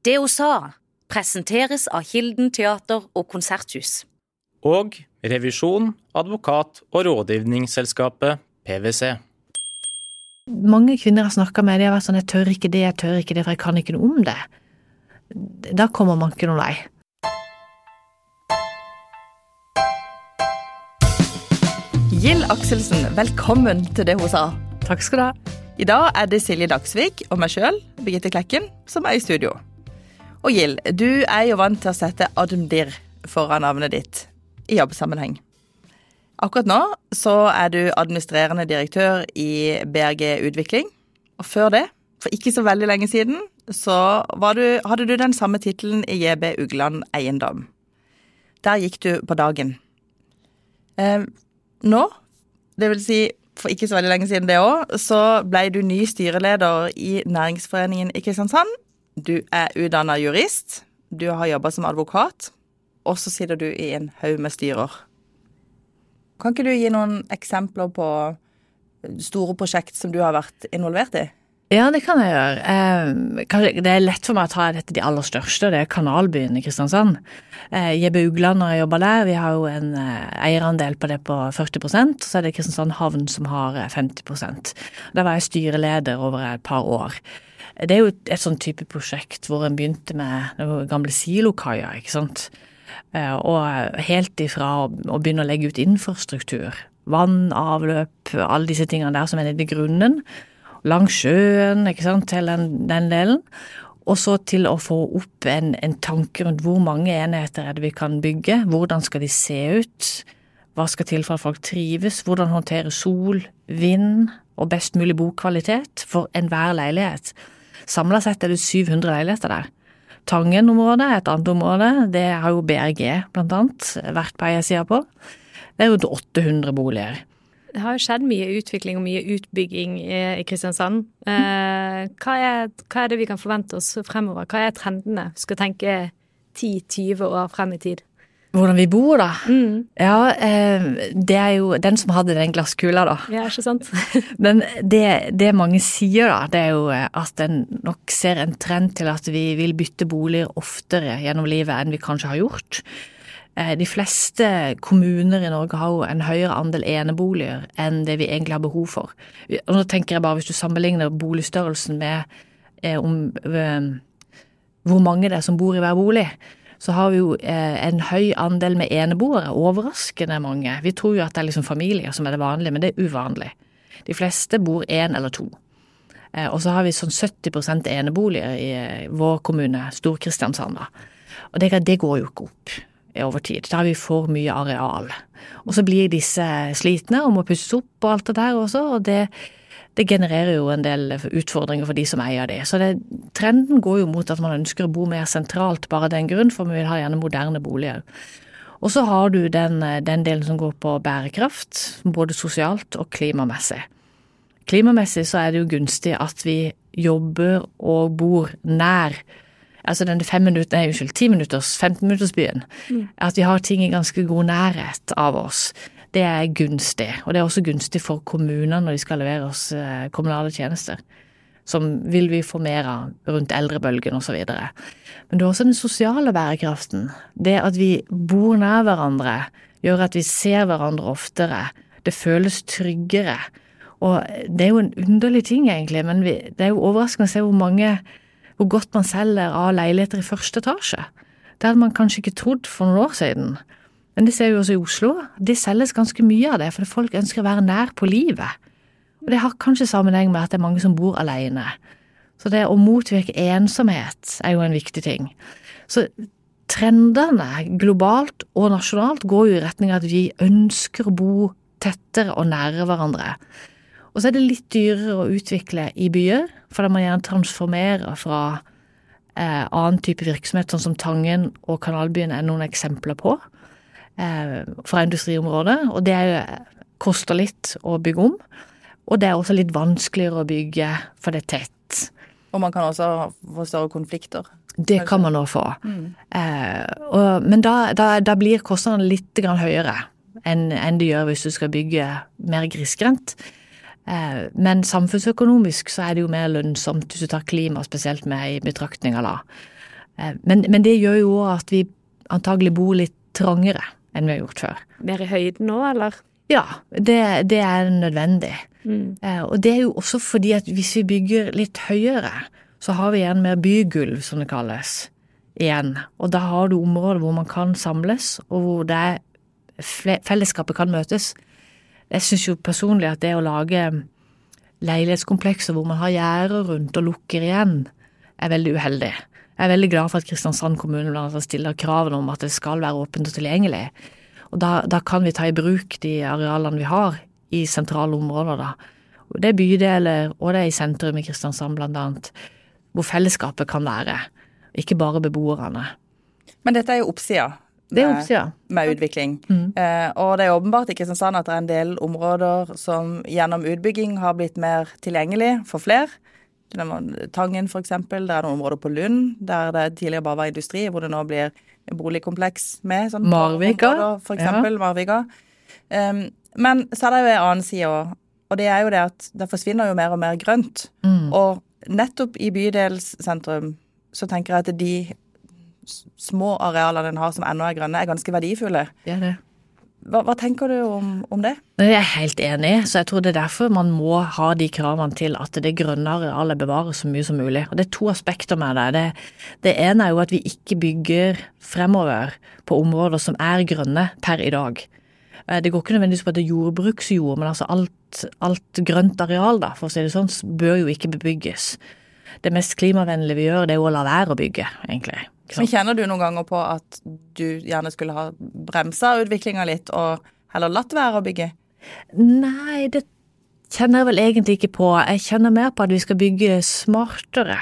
Det hun sa, presenteres av Kilden teater og konserthus. Og revisjon, advokat og rådgivningsselskapet PwC. Mange kvinner har snakka med, de har vært sånn 'jeg tør ikke det, jeg tør ikke det, for jeg kan ikke noe om det'. Da kommer man ikke noen vei. Gill Akselsen, velkommen til det hun sa. Takk skal du ha. I dag er det Silje Dagsvik og meg sjøl, Birgitte Klekken, som er i studio. Og Gild, du er jo vant til å sette Admdir foran navnet ditt i jobbsammenheng. Akkurat nå så er du administrerende direktør i BRG Utvikling. Og før det, for ikke så veldig lenge siden, så du, hadde du den samme tittelen i JB Ugland Eiendom. Der gikk du på dagen. Eh, nå, det vil si for ikke så veldig lenge siden det òg, så ble du ny styreleder i Næringsforeningen i Kristiansand. Du er utdanna jurist, du har jobba som advokat, og så sitter du i en haug med styrer. Kan ikke du gi noen eksempler på store prosjekt som du har vært involvert i? Ja, det kan jeg gjøre. det er lett for meg å ta dette de aller største, det er Kanalbyen i Kristiansand. Eh, Jebbe Ugland har jobba der, vi har jo en eh, eierandel på det på 40 og så er det Kristiansand havn som har 50 Der var jeg styreleder over et par år. Det er jo et sånn type prosjekt hvor en begynte med den gamle silokaia, ikke sant. Og helt ifra å begynne å legge ut infrastruktur, vann, avløp, alle disse tingene der som er nede i grunnen langs sjøen, ikke sant, til den, den delen. Og så til å få opp en, en, tanke rundt hvor mange enheter er det vi kan bygge, hvordan skal de se ut, hva skal til for at folk trives, hvordan håndtere sol, vind og best mulig bokvalitet for enhver leilighet. Samla sett er det 700 leiligheter der. Tangen-området er et annet område, det har jo BRG blant annet vært på eiersida på. Det er jo 800 boliger. Det har jo skjedd mye utvikling og mye utbygging i Kristiansand. Eh, hva, er, hva, er, det vi kan forvente oss fremover? Hva er trendene? Vi skal tenke 10-20 år frem i tid. Hvordan vi bor, da? Mm. Ja, eh, det er jo den som hadde den glasskula, da. Ja, ikke sant? Men det, det, mange sier, da, det er jo at en nok ser en trend til at vi vil bytte boliger oftere gjennom livet enn vi kanskje har gjort. Eh, de fleste kommuner i Norge har jo en høyere andel eneboliger enn det vi egentlig har behov for. Og nå tenker jeg bare Hvis du sammenligner boligstørrelsen med eh, om, eh, hvor mange det er som bor i hver bolig, så har vi jo eh, en høy andel med eneboere. Overraskende mange. Vi tror jo at det er liksom familier som er det vanlige, men det er uvanlig. De fleste bor én eller to. Eh, og så har vi sånn 70% eneboliger i eh, vår kommune, Stor-Kristiansand. Og det, det går jo ikke opp over tid. Da har vi for mye areal. Og så blir disse slitne og må pusses opp og alt det der også, og det, det genererer jo en del utfordringer for de som eier det. Så det, trenden går jo mot at man ønsker å bo mer sentralt bare av den grunn, for vi vil ha gjerne moderne boliger. Og så har du den, den delen som går på bærekraft, både sosialt og klimamessig. Klimamessig så er det jo gunstig at vi jobber og bor nær altså denne fem minutter, nei, unnskyld, ti minutters, 15-minuttersbyen, mm. at vi har ting i ganske god nærhet av oss, det er gunstig. Og det er også gunstig for kommunene når de skal levere oss eh, kommunale tjenester. Som vil vi få mer av rundt eldrebølgen osv. Men det er også den sosiale bærekraften. Det at vi bor nær hverandre, gjør at vi ser hverandre oftere. Det føles tryggere. Og det er jo en underlig ting, egentlig, men vi, det er jo overraskende å se hvor mange hvor godt man selger av leiligheter i første etasje. Det hadde man kanskje ikke trodd for noen år siden. Men det ser vi også i Oslo. Det selges ganske mye av det, fordi folk ønsker å være nær på livet. Og det har kanskje sammenheng med at det er mange som bor alene. Så det å motvirke ensomhet er jo en viktig ting. Så trendene globalt og nasjonalt går jo i retning av at vi ønsker å bo tettere og nærere hverandre. Og så er det litt dyrere å utvikle i byer, for da må man gjerne transformere fra eh, annen type virksomhet, sånn som Tangen og Kanalbyen er noen eksempler på, eh, fra industriområdet. Og det jo, koster litt å bygge om. Og det er også litt vanskeligere å bygge, for det er tett. Og man kan også få større konflikter? Det kan man også få. Mm. Eh, og, men da, da, da blir kostnadene litt høyere enn, enn det gjør hvis du skal bygge mer grisgrendt. Eh, men samfunnsøkonomisk så er det jo mer lønnsomt hvis du tar klima spesielt med i betraktninga da. Eh, Men, men det gjør jo òg at vi antagelig bor litt trangere enn vi har gjort før. Mer i høyden nå, eller? Ja, det, det er nødvendig. Mm. Eh, Og det er jo også fordi at hvis vi bygger litt høyere, så har vi igjen mer bygulv, som det kalles, igjen. Og da har du områder hvor man kan samles, og hvor det fellesskapet kan møtes. Jeg syns jo personlig at det å lage leilighetskomplekser hvor man har gjerder rundt og lukker igjen, er veldig uheldig. Jeg er veldig glad for at Kristiansand kommune blant annet stiller kravene om at det skal være åpent og tilgjengelig. Og da, da kan vi ta i bruk de arealene vi har i sentrale områder, da. Det er bydeler, og det er i sentrum i Kristiansand blant annet, hvor fellesskapet kan være, ikke bare beboerne. Men dette er jo oppsida. Det er med- oppsida. Med utvikling. Mm. Eh, og det er åpenbart i Kristiansand at det er en del områder som gjennom utbygging har blitt mer tilgjengelig for flere. Er Tangen eksempel, det er noen områder på Lund der det tidligere bare var industri, hvor det nå blir boligkompleks med. Sånn Marvika. For eksempel Marvika. Um, men så er det jo en annen side òg, og det er jo det at det forsvinner jo mer og mer grønt. Mm. Og nettopp i bydelssentrum så tenker jeg at de små arealene den har som ennå er grønne, er ganske verdifulle. Det er det. Hva, hva tenker du om, om det? Jeg er helt enig, så jeg tror det er derfor man må ha de kravene til at det grønne arealet bevares så mye som mulig. Og Det er to aspekter med det. det. Det ene er jo at vi ikke bygger fremover på områder som er grønne per i dag. Eh, Det går ikke nødvendigvis på at det er jordbruksjord, men altså alt, alt grønt areal, da, for å si det sånn, bør jo ikke bebygges. Det mest klimavennlige vi gjør, det er jo å la være å bygge, egentlig. Men? Kjenner du noen ganger på at du gjerne skulle ha bremsa utviklinga litt, og heller latt være å bygge? Nei, det kjenner jeg vel egentlig ikke på. Jeg kjenner mer på at vi skal bygge smartere.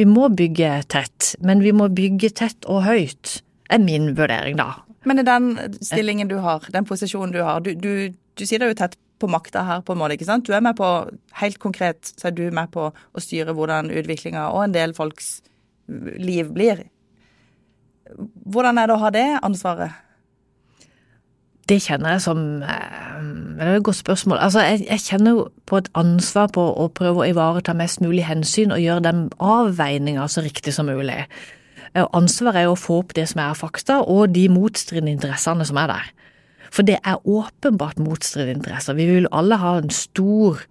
Vi må bygge tett, men vi må bygge tett og høyt, er min vurdering, da. Men i den stillingen du har, den posisjonen du har, du, du, du sitter jo tett på makta her, på en måte, ikke sant? Du er med på, helt konkret, så er du med på å styre hvordan utviklinga og en del folks liv blir. Hvordan er det å ha det ansvaret? Det kjenner jeg som eh, Det er et godt spørsmål. Altså, jeg, jeg kjenner på et ansvar på å prøve å ivareta mest mulig hensyn og gjøre den avveininga så riktig som mulig. Eh, ansvaret er å få opp det som er fakta, og de motstridende interessene som er der. For det er åpenbart motstridende interesser. Vi vil alle ha en stor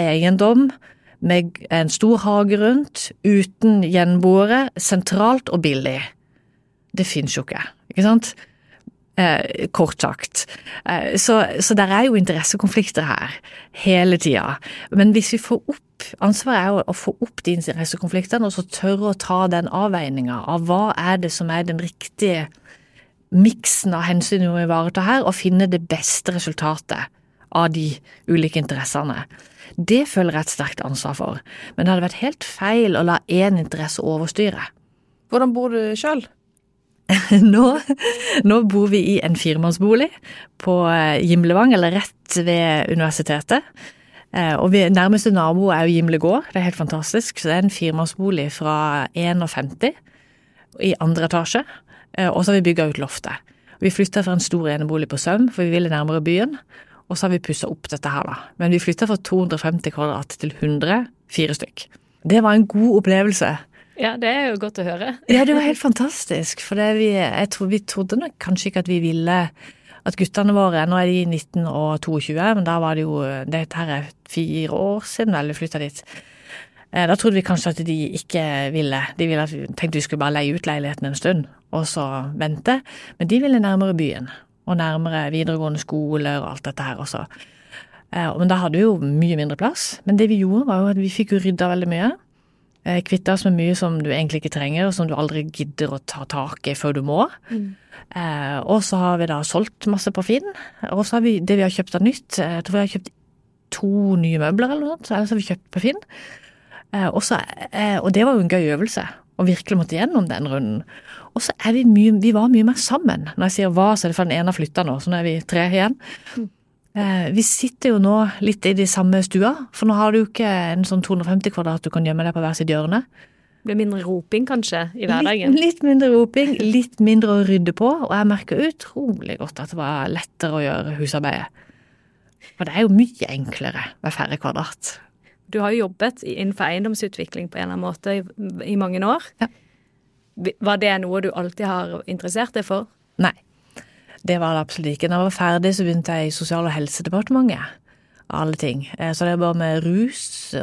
eiendom med en stor hage rundt, uten gjenboere, sentralt og billig. Det fins jo ikke, ikke sant? Eh, kort sagt. Eh, så, så der er jo interessekonflikter her hele tida. Men hvis vi får opp Ansvaret er jo å få opp de interessekonfliktene, og så tørre å ta den avveininga av hva er det som er den riktige miksen av hensyn vi må ivareta her, og finne det beste resultatet av de ulike interessene. Det føler jeg et sterkt ansvar for, men det hadde vært helt feil å la én interesse overstyre. Hvordan bor du sjøl? Nå, nå bor vi i en firemannsbolig på eh, Gimlevang, eller rett ved universitetet. Eh, Og vi, nærmeste nabo er jo Gimle gård, det er helt fantastisk. Så det er en firemannsbolig fra 51 i andre etasje. Eh, Og så har vi bygga ut loftet. Vi flytta fra en stor enebolig på Søm, for vi ville nærmere byen. Og så har vi pussa opp dette her, da. Men vi flytta fra 250 kvadrat til 100, fire stykk. Det var en god opplevelse. Ja, det er jo godt å høre. Ja, det var helt fantastisk. For vi, jeg tror, vi trodde nok kanskje ikke at vi ville at guttene våre Nå er de 19 og 22, men da var det jo Dette her er fire år siden vel vi flytta dit. Eh, Da trodde vi kanskje at de ikke ville. De ville at vi tenkte vi skulle bare leie ut leiligheten en stund, og så vente. Men de ville nærmere byen, og nærmere videregående skoler og alt dette her også. Eh, Men da hadde vi jo mye mindre plass. Men det vi gjorde, var jo at vi fikk jo rydda veldig mye. Eh, Kvitta oss med mye som du egentlig ikke trenger, og som du aldri gidder å ta tak i før du må. Eh, og så har vi da solgt masse på Finn. Og så har vi det vi har kjøpt av nytt. eh, Jeg tror vi har kjøpt to nye møbler eller noe sånt, så ellers har vi kjøpt på Finn. Eh, også, eh, og det var jo en gøy øvelse, å virkelig måtte gjennom den runden. Og så er vi mye, vi var mye mer sammen. Når jeg sier hva, så er det for den ene har flytta nå, så nå er vi tre igjen. Eh, vi sitter jo nå litt i de samme stua, for nå har du jo ikke en sånn 250 kvadrat du kan gjemme deg på hver sitt hjørne. Det blir mindre roping kanskje i hverdagen. litt mindre roping, litt mindre å rydde på, og jeg merker utrolig godt at det var lettere å gjøre husarbeidet. For det er jo mye enklere med færre kvadrat. Du har jo jobbet innenfor eiendomsutvikling på en eller annen måte i, i mange år. Ja. Var det noe du alltid har interessert deg for? Nei, det var det absolutt ikke. Da jeg var ferdig, så begynte jeg i Sosial- og helsedepartementet. Alle ting. Eh, Så det bare med rus.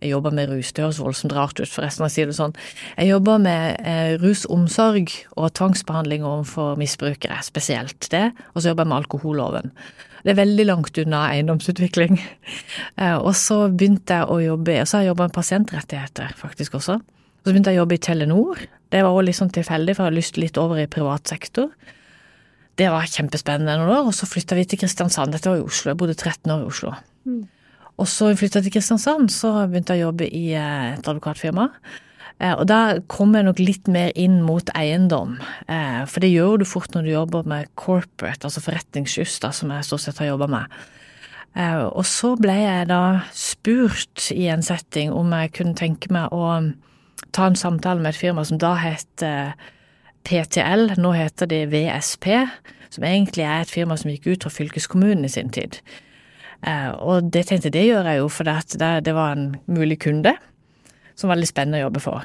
Jeg jobber med rus, det høres voldsomt rart ut, forresten, når jeg sier det sånn. Jeg jobber med eh, rusomsorg og tvangsbehandling overfor misbrukere, spesielt det. Og så jobber jeg med alkoholloven. Det er veldig langt unna eiendomsutvikling. Eh, Og så begynte jeg å jobbe, og så har jeg jobba med pasientrettigheter, faktisk også. Og så begynte jeg å jobbe i Telenor. Det var også litt sånn tilfeldig, for jeg har lyst litt over i privat sektor. Det var kjempespennende noen år, og så flytta vi til Kristiansand. Dette var i Oslo, jeg bodde 13 år i Oslo. Og så flytta jeg til Kristiansand, så begynte jeg å jobbe i eh, et advokatfirma. Eh, Og da kom jeg nok litt mer inn mot eiendom, eh, for det gjør du fort når du jobber med corporate, altså forretningsjus, som jeg stort sett har jobba med. Og så ble jeg da spurt i en setting om jeg kunne tenke meg å ta en samtale med et firma som da het eh, PTL, nå heter det VSP, som egentlig er et firma som gikk ut fra fylkeskommunen i sin tid. Eh, Og det tenkte jeg, det gjør jeg jo, for det, var en mulig kunde som var veldig spennende å jobbe for.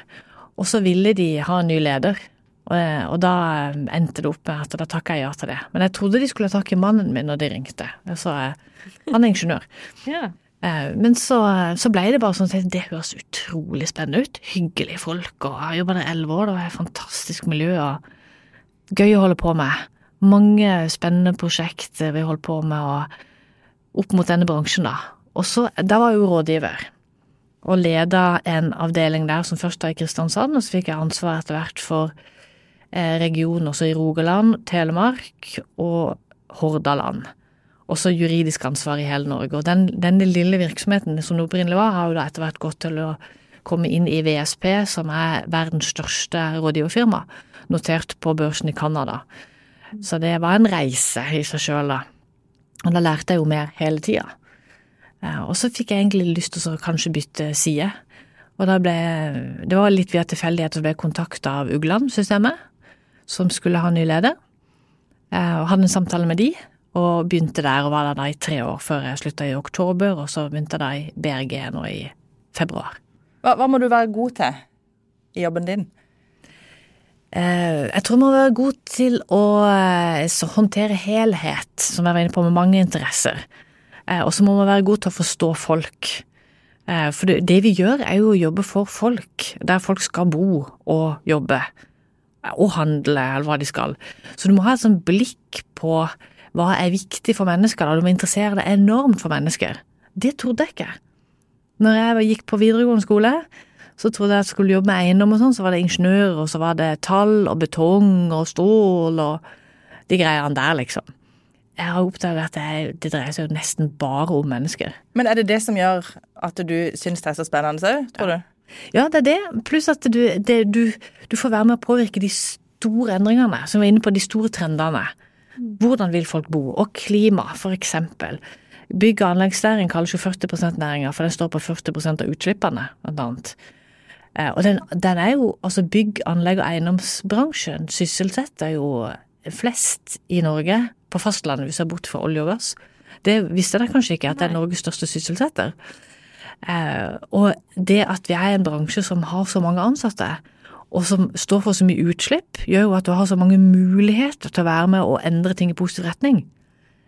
Og så ville de ha en ny leder, og, og da eh, endte det opp med at da takka jeg ja til det. Men jeg trodde de skulle ha tak i mannen min når de ringte. Sa han er ingeniør. Ja. Eh, Men så, så ble det bare sånn at det høres utrolig spennende ut. Hyggelige folk, og jeg har jobba der elleve år, det var et fantastisk miljø og gøy å holde på med. Mange spennende prosjekter vi holdt på med og opp mot denne bransjen, da. Og så, da var jeg jo rådgiver, og leda en avdeling der som først var i Kristiansand, og så fikk jeg ansvar etter hvert for eh, regionen også i Rogaland, Telemark og Hordaland. Også juridisk ansvar i hele Norge. Og den, denne lille virksomheten som det opprinnelig var, har jo da etter hvert gått til å komme inn i VSP, som er verdens største rådgiverfirma, notert på børsen i Canada. Så det var en reise i seg sjøl, da. Og da lærte jeg jo mer hele tida. Eh, Og så fikk jeg egentlig lyst til å kanskje bytte side. Og da ble Det var litt via tilfeldighet at jeg ble kontakta av Ugland-systemet, som skulle ha ny leder. Eh, Og hadde en samtale med de, og begynte der og var der da i tre år før jeg slutta i oktober, og så begynte jeg da i BRG nå i februar. Hva, hva må du være god til i jobben din? Eh, Jeg tror man må være god til å eh, håndtere helhet, som jeg var inne på, med mange interesser. Eh, Og så må man være god til å forstå folk. For det, vi gjør, er jo å jobbe for folk, der folk skal bo og jobbe. Og handle, eller hva de skal. Så du må ha et sånt blikk på hva er viktig for mennesker. da. Du må interessere deg enormt for mennesker. Det trodde jeg ikke. Når jeg gikk på videregående skole, så trodde jeg at jeg skulle jobbe med eiendom og sånn, så var det ingeniører, og så var det tall og betong og stål og de greiene der, liksom. Jeg har oppdaget at det, det dreier seg jo nesten bare om mennesker. Men er det det som gjør at du syns det er så spennende òg, tror du? Ja, det er det. Pluss at du, det, du, du får være med å påvirke de store endringene, som er inne på de store trendene. Hvordan vil folk bo? Og klima, for eksempel. Bygg- og anleggsnæring kalles jo 40 %-næringa, for den står på 40% av utslippene, blant annet. Eh, Og den, den er jo, altså bygg-, anlegg- og eiendomsbransjen sysselsetter jo flest i Norge, på fastlandet, hvis jeg har bort fra olje og gass. Det visste dere kanskje ikke, at det er Norges største sysselsetter. Eh, og det at vi er en bransje som har så mange ansatte, og som står for så mye utslipp, gjør jo at du har så mange muligheter til å være med og endre ting i positiv retning.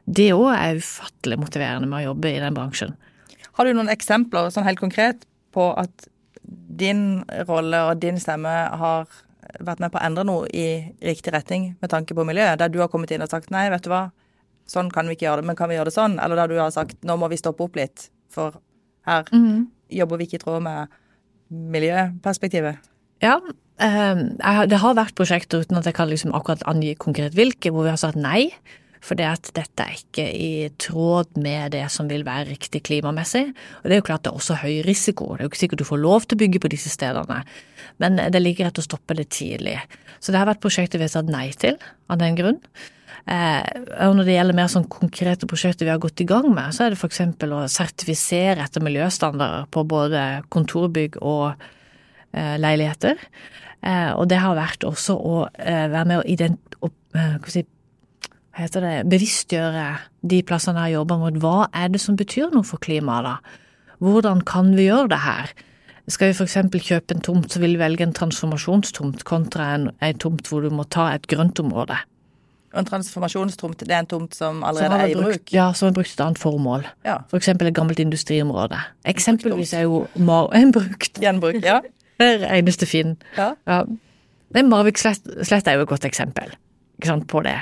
Det òg er ufattelig motiverende med å jobbe i den bransjen. Har du noen eksempler sånn helt konkret på at din rolle og din stemme har vært med på å endre noe i riktig retning med tanke på miljøet? Der du har kommet inn og sagt nei, vet du hva, sånn kan vi ikke gjøre det, men kan vi gjøre det sånn? Eller der du har sagt nå må vi stoppe opp litt, for her jobber vi ikke i tråd med miljøperspektivet. Ja, det har vært prosjekter uten at jeg kan liksom akkurat angi konkret hvilke, hvor vi har sagt nei. For det at dette er ikke i tråd med det som vil være riktig klimamessig. Og det er jo klart det er også høy risiko. Det er jo ikke sikkert du får lov til å bygge på disse stedene. Men det ligger rett å stoppe det tidlig. Så det har vært prosjekter vi har sagt nei til av den grunn. Eh, og når det gjelder mer sånn konkrete prosjekter vi har gått i gang med, så er det f.eks. å sertifisere etter miljøstandarder på både kontorbygg og eh, leiligheter. Eh, og det har vært også å eh, være med å ident... Å, eh, si, hva heter det, bevisstgjøre de plassene jeg har jobba mot. Hva er det som betyr noe for klimaet, da? Hvordan kan vi gjøre det her? Skal vi f.eks. kjøpe en tomt, så vil vi velge en transformasjonstomt kontra en, en tomt hvor du må ta et grøntområde. Og en transformasjonstomt, det er en tomt som allerede som er i brukt- bruk? Ja, som er brukt til et annet formål. Ja. For eksempel et gammelt industriområde. Eksempelvis er jo Mar en brukt Gjenbruk, ja. Hver eneste Finn. ja. Ja. Men Marvik slett, slett er jo et godt eksempel sant, på det.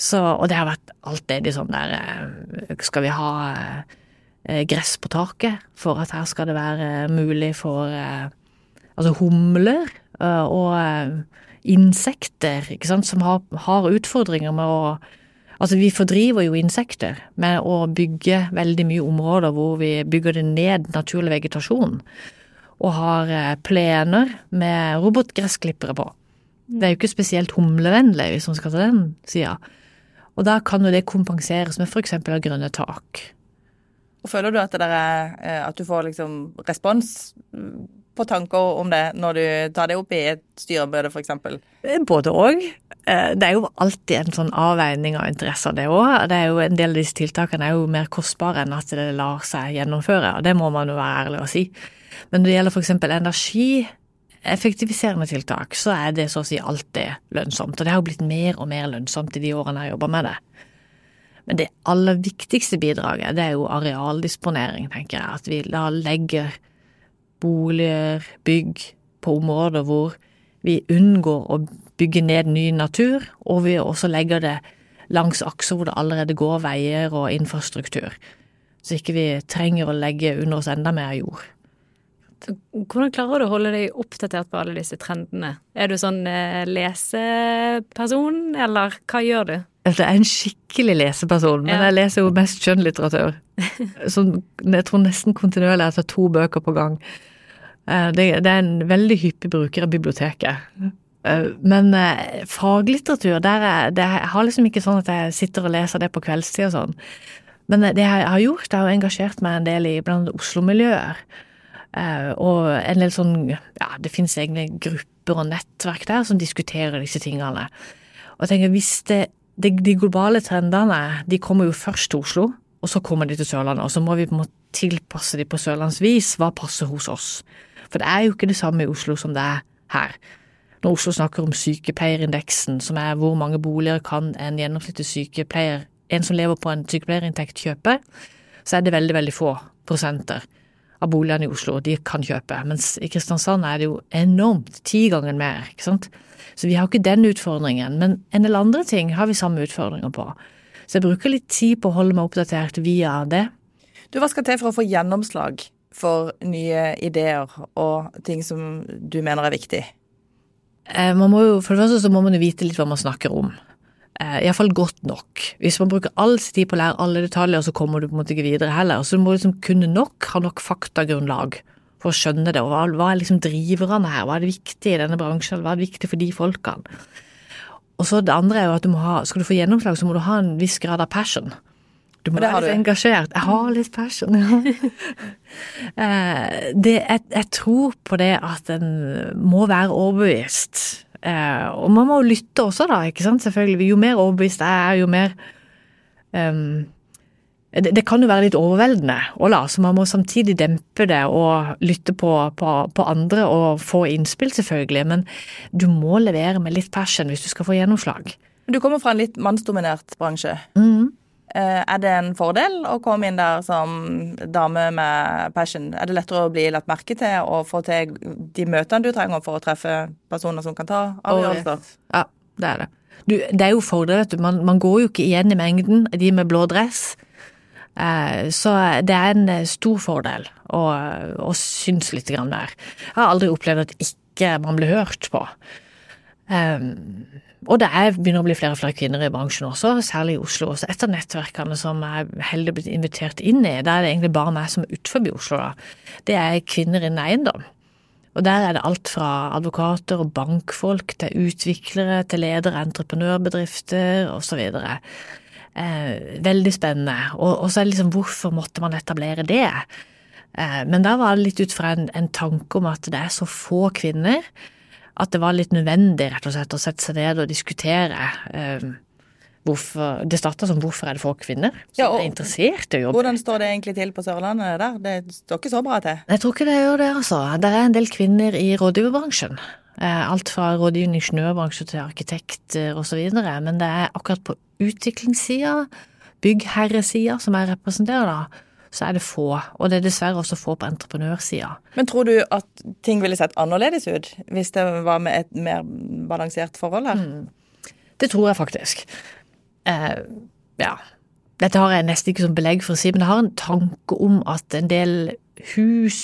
Så, og det har vært alltid sånn der eh, Skal vi ha eh, gress på taket for at her skal det være mulig for eh, altså humler eh, og eh, insekter, ikke sant, som har, har utfordringer med å Altså, vi fordriver jo insekter med å bygge veldig mye områder hvor vi bygger det ned naturlig vegetasjon, og har eh, plener med robotgressklippere på. Det er jo ikke spesielt humlevennlig, hvis man skal ta den sida. Og da kan jo det kompenseres med f.eks. av grønne tak. Og føler du at, det der er, eh, at du får liksom respons mm, på tanker om det når du tar det opp i et styremøte, f.eks.? Eh, Både òg. Det er jo alltid en sånn avveining av interesser, det òg. Det En del av disse tiltakene er jo mer kostbare enn at det lar seg gjennomføre, og det må man jo være ærlig og si. Men når det gjelder f.eks. energieffektiviserende tiltak, så er det så å si alltid lønnsomt. Og det har jo blitt mer og mer lønnsomt i de årene jeg har jobba med det. Men det aller viktigste bidraget, det er jo arealdisponering, tenker jeg. At vi da legger boliger, bygg, på områder hvor vi unngår å bygge ned ny natur, og vi også legger det langs akser hvor det allerede går veier og infrastruktur. Så ikke vi trenger å legge under oss enda mer jord. Hvordan klarer du å holde deg oppdatert på alle disse trendene? Er du sånn eh, leseperson, eller hva gjør du? Altså, Jeg er en skikkelig leseperson, men Ja. jeg leser jo mest skjønnlitteratur. Sånn, jeg tror nesten kontinuerlig jeg tar to bøker på gang. Eh, Det, det er en veldig hyppig bruker av biblioteket. Eh, Men eh, faglitteratur, der er, det, jeg har liksom ikke sånn at jeg sitter og leser det på kveldstid og sånn. Men det jeg har gjort, jeg har engasjert meg en del i blant Oslo-miljøer. Eh, Og en del sånn, ja, det finnes egne grupper og nettverk der som diskuterer disse tingene. Og jeg tenker, hvis det, de, de globale trendene, de kommer jo først til Oslo, og så kommer de til Sørlandet, og så må vi på en måte tilpasse de på sørlandsvis, hva passer hos oss. For det er jo ikke det samme i Oslo som det er her. Når Oslo snakker om sykepleierindeksen, som er hvor mange boliger kan en gjennomsnittlig sykepleier, en som lever på en sykepleierinntekt, kjøpe, så er det veldig, veldig få prosenter av boligene i Oslo de kan kjøpe. Mens i Kristiansand er det jo enormt, ti ganger mer, ikke sant. Så vi har jo ikke den utfordringen, men en del andre ting har vi samme utfordringer på. Så jeg bruker litt tid på å holde meg oppdatert via det. Du, hva skal til for å få gjennomslag for nye ideer og ting som du mener er viktig? Eh, Man må jo, for det første så må man jo vite litt hva man snakker om. Eh, Iallfall godt nok. Hvis man bruker all sin tid på å lære alle detaljer, så kommer du på en måte ikke videre heller. Så du må liksom kunne nok, ha nok faktagrunnlag for å skjønne det. Og hva, hva er liksom driverne her? Hva er det viktige i denne bransjen? Hva er det viktige for de folkene? Og så det andre er jo at du må ha, skal du få gjennomslag, så må du ha en viss grad av passion. Du må være litt engasjert. Jeg har litt passion, ja. Eh, det, jeg, jeg tror på det at en må være overbevist. Eh, og man må jo lytte også, da, ikke sant, selvfølgelig. Jo mer overbevist jeg er, jo mer um, det, det kan jo være litt overveldende, Ola, la, så man må samtidig dempe det og lytte på, på, på andre og få innspill, selvfølgelig, men du må levere med litt passion hvis du skal få gjennomslag. Du kommer fra en litt mannsdominert bransje. Mhm. Eh, Er det en fordel å komme inn der som dame med passion? Er det lettere å bli lagt merke til og få til de møtene du trenger for å treffe personer som kan ta avgjørelser? Ja, det er det. Du, det er jo fordel, vet du. Man, man går jo ikke igjen i mengden, de med blå dress. Eh, så det er en eh, stor fordel å, å synes litt grann mer. Jeg har aldri opplevd at ikke man blir hørt på. Og det er, begynner å bli flere og flere kvinner i bransjen også, særlig i Oslo. Så et av nettverkene som jeg heldig blitt invitert inn i, der er det egentlig bare meg som er utenfor Oslo, da, det er kvinner innen eiendom. Og der er det alt fra advokater og bankfolk til utviklere til ledere, entreprenørbedrifter osv. Eh, veldig spennende. Og så er det liksom hvorfor måtte man etablere det? Eh, men da var det litt ut fra en, en tanke om at det er så få kvinner at det var litt nødvendig rett og slett å sette seg ned og diskutere. Um, hvorfor Det starta som 'Hvorfor er det få kvinner?' som Ja, og- er interessert i å jobbe. Hvordan står det egentlig til på Sørlandet der? Det står ikke så bra til. Jeg tror ikke det gjør det, altså. Det er en del kvinner i rådgiverbransjen. Eh, Alt fra rådgivning, ingeniørbransje til arkitekter osv. Men det er akkurat på utviklingssida, byggherresida, som jeg representerer, da, så er det få. Og det er dessverre også få på entreprenørsida. Men tror du at ting ville sett annerledes ut hvis det var med et mer balansert forhold her? Det tror jeg faktisk. Eh, ja. Dette har jeg nesten ikke som belegg for å si, men jeg har en tanke om at en del hus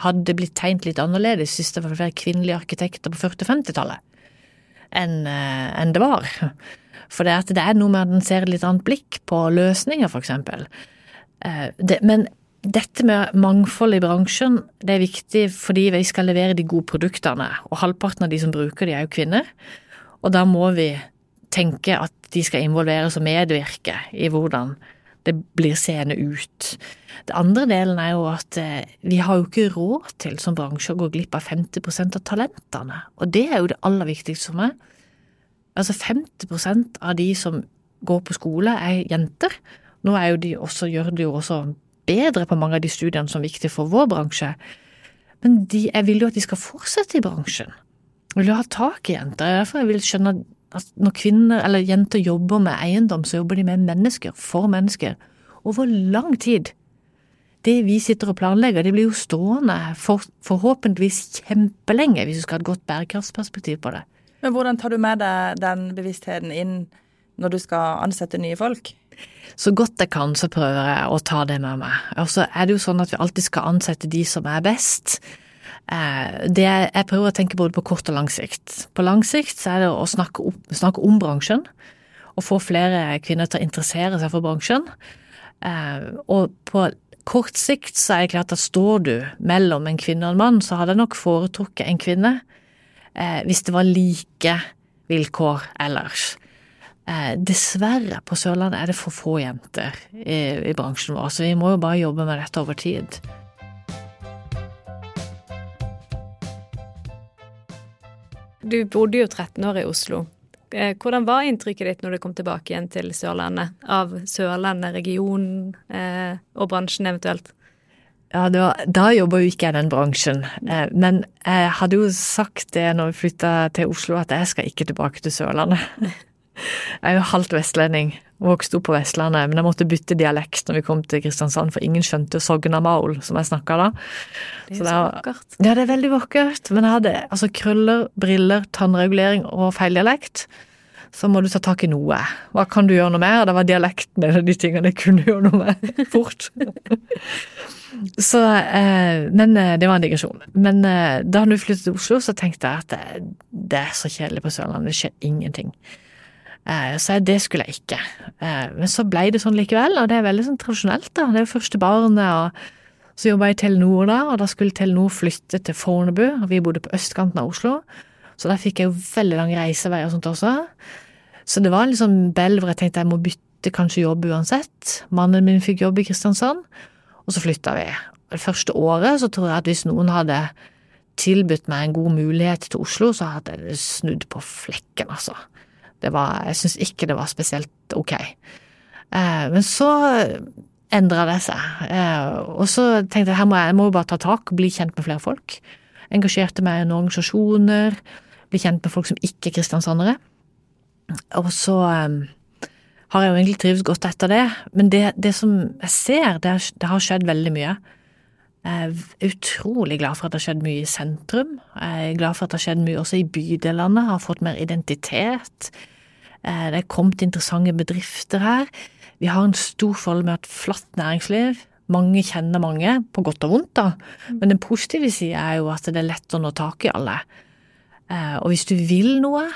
hadde blitt tegnet litt annerledes hvis det var flere kvinnelige arkitekter på 40- og 50-tallet enn eh, enn det var. For det, at det er noe med at en ser et litt annet blikk på løsninger, for eksempel. Men dette med mangfold i bransjen, det er viktig fordi vi skal levere de gode produktene, og halvparten av de som bruker de er jo kvinner. Og da må vi tenke at de skal involveres og medvirke i hvordan det blir seende ut. Det andre delen er jo at eh, vi har jo ikke råd til som bransje å gå glipp av 50% av talentene, og det er jo det aller viktigste for meg. Altså 50% av de som går på skole er jenter. Nå er jo de også, gjør de jo også bedre på mange av de studiene som er viktige for vår bransje. Men de, jeg vil jo at de skal fortsette i bransjen. Jeg vil jo ha tak i jenter. Det er derfor jeg vil skjønne at når kvinner eller jenter jobber med eiendom, så jobber de med mennesker, for mennesker, over lang tid. Det vi sitter og planlegger, det blir jo stående for, forhåpentligvis kjempelenge, hvis du skal ha et godt bærekraftsperspektiv på det. Men hvordan tar du med deg den bevisstheten inn når du skal ansette nye folk? Så godt jeg kan, så prøver jeg å ta det med meg. Og så er det jo sånn at vi alltid skal ansette de som er best. Eh, Det jeg prøver å tenke både på kort og lang sikt. På lang sikt så er det å snakke, opp, snakke om bransjen, og få flere kvinner til å interessere seg for bransjen. Eh, Og på kort sikt så er det klart at står du mellom en kvinne og en mann, så hadde jeg nok foretrukket en kvinne eh, hvis det var like vilkår ellers. Eh, dessverre, på Sørlandet er det for få jenter i, i bransjen vår, så vi må jo bare jobbe med dette over tid. Du bodde jo 13 år i Oslo. Eh, Hvordan var inntrykket ditt når du kom tilbake igjen til Sørlandet? Av Sørlandet, regionen eh, og bransjen eventuelt? Ja, var, da jobba jo ikke jeg i den bransjen, eh, men jeg hadde jo sagt det når vi flytta til Oslo, at jeg skal ikke tilbake til Sørlandet. Jeg er jo halvt vestlending, vokste opp på Vestlandet, men jeg måtte bytte dialekt når vi kom til Kristiansand, for ingen skjønte Sognamaul, som jeg snakka da. Det er Så jo det så vakkert. Ja, det er veldig vakkert, men jeg hadde altså krøller, briller, tannregulering og feil dialekt. Så må du ta tak i noe. Hva kan du gjøre noe med? Og det var dialekten en av de tingene jeg kunne gjøre noe med fort. Så, eh, men eh, det var en digresjon. Men eh, da du flyttet til Oslo, så tenkte jeg at det, det er så kjedelig på Sørlandet, det skjer ingenting. Eh, så det skulle jeg ikke. Eh, men så ble det sånn likevel, og det er veldig sånn tradisjonelt, da. Det er jo første barnet, og så jobba jeg i Telenor da, og da skulle Telenor flytte til Fornebu, og vi bodde på østkanten av Oslo. Så da fikk jeg jo veldig lang reisevei og sånt også. Så det var en liksom bell hvor jeg tenkte jeg må bytte kanskje jobb uansett. Mannen min fikk jobb i Kristiansand, og så flytta vi. Det første året så tror jeg at hvis noen hadde tilbudt meg en god mulighet til Oslo, så hadde jeg snudd på flekken, altså. Var, jeg syns ikke det var spesielt ok. Eh, men så endra det seg, eh, og så tenkte jeg her må jeg, jeg må jo bare ta tak bli kjent med flere folk. Engasjerte meg i noen organisasjoner, bli kjent med folk som ikke er kristiansandere. Og så eh, har jeg jo egentlig trivdes godt etter det, men det, det som jeg ser, det, det har skjedd veldig mye. Jeg er utrolig glad for at det har skjedd mye i sentrum. Jeg er glad for at det har skjedd mye også i bydelene, har fått mer identitet. Eh, Det er kommet interessante bedrifter her. Vi har en stor forhold med et flatt næringsliv. Mange kjenner mange, på godt og vondt, da. Men den positive sida er jo at det er lett å nå tak i alle. Eh, Og hvis du vil noe,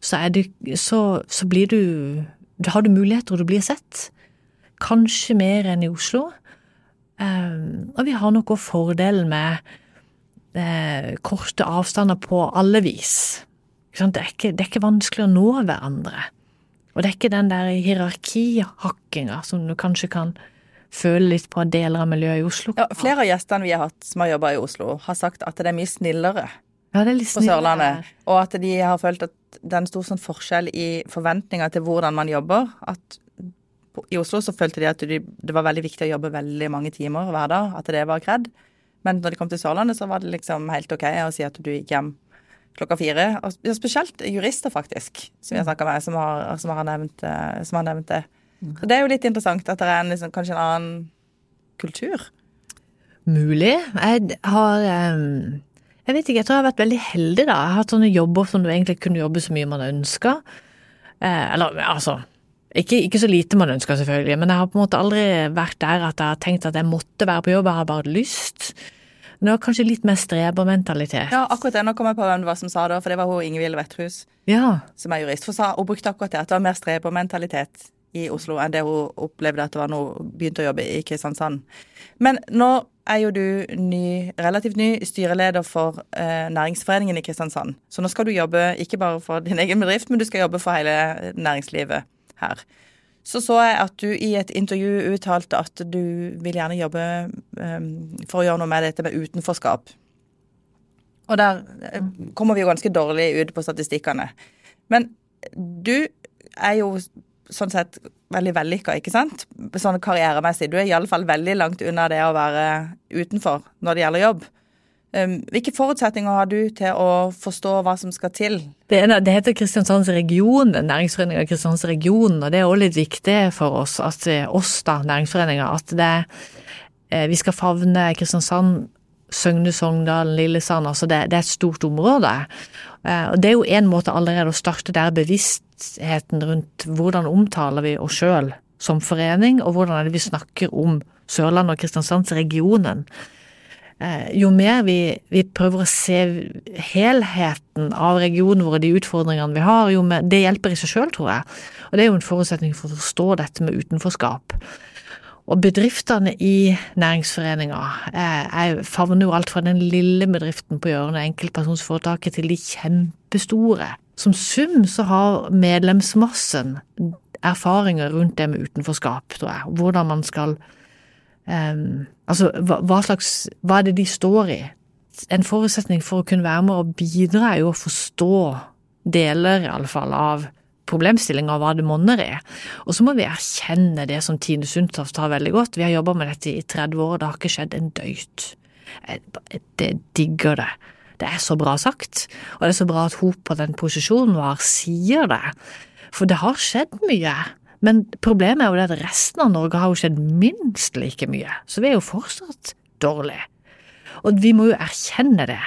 så, det, så, så blir du Da har du muligheter, og du blir sett. Kanskje mer enn i Oslo. Eh, Og vi har noe fordel med eh, korte avstander på alle vis. Det, er ikke, det er ikke vanskelig å nå hverandre. Og det er ikke den der hierarkihakkinga som du kanskje kan føle litt på deler av miljøet i Oslo. Ja, flere av gjestene vi har hatt som har jobba i Oslo, har sagt at det er mye snillere Ja, det er litt på. Sørlandet. Og at de har følt at det er en stor sånn forskjell i forventninger til hvordan man jobber. At i Oslo så følte de at de, det var veldig viktig å jobbe veldig mange timer hver dag. At det var kred. Men når de kom til Sørlandet, så var det liksom helt OK å si at du gikk hjem klokka fire. Og spesielt jurister, faktisk, som jeg snakka med, som har, som, har nevnt, eh, som har nevnt det. Så det er jo litt interessant at det er en, liksom, kanskje en annen kultur. Mulig. Jeg har em, Jeg vet ikke, jeg tror jeg har vært veldig heldig, da. Jeg har hatt sånne jobber som du egentlig kunne jobbe så mye man ønska. Eh, eller altså ikke, ikke så lite man ønsker, selvfølgelig, men jeg har på en måte aldri vært der at jeg har tenkt at jeg måtte være på jobb, jeg har bare lyst. Var kanskje litt mer strebermentalitet. Ja, akkurat det. Nå kom jeg på hvem det var som sa det, for det var hun Ingvild Vetterhus, Ja. som er jurist, for sa, hun brukte akkurat det, at det var mer strebermentalitet i Oslo enn det hun opplevde at det var når hun begynte å jobbe i Kristiansand. Men nå er jo du ny, relativt ny styreleder for eh, Næringsforeningen i Kristiansand. Så nå skal du jobbe ikke bare for din egen bedrift, men du skal jobbe for hele næringslivet her. Så så jeg at du i et intervju uttalte at du vil gjerne jobbe eh, for å gjøre noe med dette med utenforskap. Og der eh, kommer vi jo ganske dårlig ut på statistikkene. Men du er jo sånn sett veldig vellykka, ikke sant? Sånn karrieremessig. Du er iallfall veldig langt unna det å være utenfor når det gjelder jobb. Um, hvilke forutsetninger har du til å forstå hva som skal til? Det, er, det heter Kristiansands region, Næringsforeningen Kristiansands region, og det er også litt viktig for oss, at oss da, næringsforeninger, at det, eh, vi skal favne Kristiansand, Søgne, Sogndal, Lillesand, altså det, det er et stort område. Eh, og det er jo en måte allerede å starte der bevisstheten rundt hvordan omtaler vi oss sjøl som forening, og hvordan er det vi snakker om Sørlandet og Kristiansandsregionen. Eh, jo mer vi, vi prøver å se helheten av regionen vår, og de utfordringene vi har, jo mer, det hjelper i seg sjøl, tror jeg. Og det er jo en forutsetning for å forstå dette med utenforskap. Og bedriftene i næringsforeninga eh, favner jo alt fra den lille bedriften på hjørnet, enkeltpersonsforetaket, til de kjempestore. Som sum så har medlemsmassen erfaringer rundt det med utenforskap, tror jeg. Hvordan man skal Um, altså, hva, hva, slags Hva er det de står i? En forutsetning for å kunne være med og bidra er jo å forstå deler, iallfall, av problemstillinga og hva det monner er. Og så må vi erkjenne det som Tine Sundtoft har veldig godt. Vi har jobba med dette i 30 år, det har ikke skjedd en døyt. Jeg, det digger det. Det er så bra sagt, og det er så bra at hun på den posisjonen var sier det. For det har skjedd mye. Men problemet er jo at resten av Norge har jo skjedd minst like mye, så vi er jo fortsatt dårlige. Og vi må jo erkjenne det.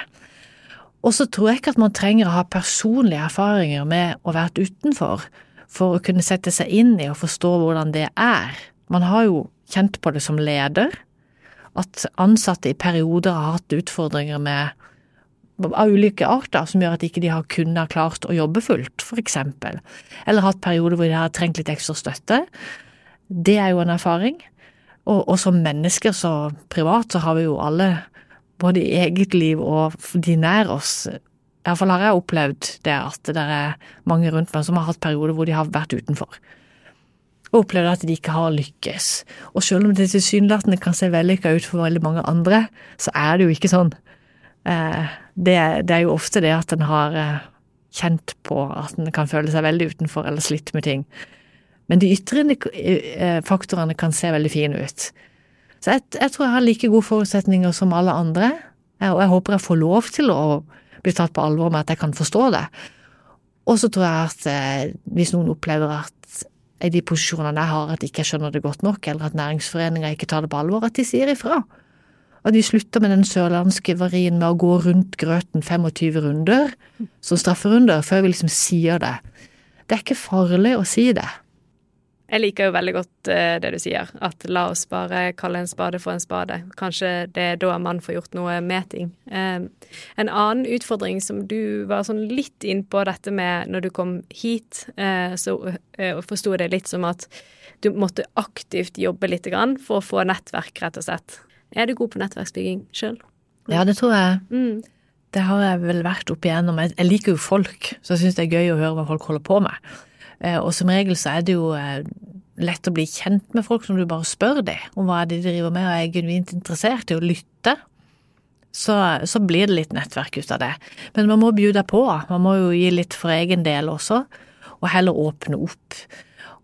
Og så tror jeg ikke at man trenger å ha personlige erfaringer med å være utenfor for å kunne sette seg inn i og forstå hvordan det er. Man har jo kjent på det som leder, at ansatte i perioder har hatt utfordringer med av ulike arter som gjør at ikke de har kunnet klart å jobbe fullt, for eksempel. Eller hatt perioder hvor de har trengt litt ekstra støtte. Det er jo en erfaring. Og, og som mennesker så privat så har vi jo alle, både i eget liv og de nær oss, iallfall har jeg opplevd det at det er mange rundt meg som har hatt perioder hvor de har vært utenfor. Og opplevd at de ikke har lykkes. Og selv om det tilsynelatende kan se vellykka ut for veldig mange andre, så er det jo ikke sånn. Det, det, er jo ofte det at en har kjent på at en kan føle seg veldig utenfor eller slitt med ting. Men de ytre faktorene kan se veldig fine ut. Så jeg, jeg, tror jeg har like gode forutsetninger som alle andre, og jeg håper jeg får lov til å bli tatt på alvor med at jeg kan forstå det. Og så tror jeg at hvis noen opplever at i de posisjonene jeg har, at ikke skjønner det godt nok, eller at næringsforeninga ikke tar det på alvor, at de sier ifra. At de slutter med den sørlandske varien med å gå rundt grøten 25 runder som strafferunder, før vi liksom sier det. Det er ikke farlig å si det. Jeg liker jo veldig godt uh, det du sier, at la oss bare kalle en spade for en spade. Kanskje det er da man får gjort noe med ting. Uh, en annen utfordring som du var sånn litt inn på dette med når du kom hit, uh, så forsto jeg det litt som at du måtte aktivt jobbe litt for å få nettverk, rett og slett. Er du god på nettverksbygging sjøl? Ja, det tror jeg. Mm. Det har jeg vel vært opp igjennom. Jeg liker jo folk, så jeg syns det er gøy å høre hva folk holder på med. Og som regel så er det jo lett å bli kjent med folk som du bare spør dem om hva de driver med, og er genuint interessert i å lytte. så, så blir det litt nettverk ut av det. Men man må bjude på, man må jo gi litt for egen del også, og heller åpne opp.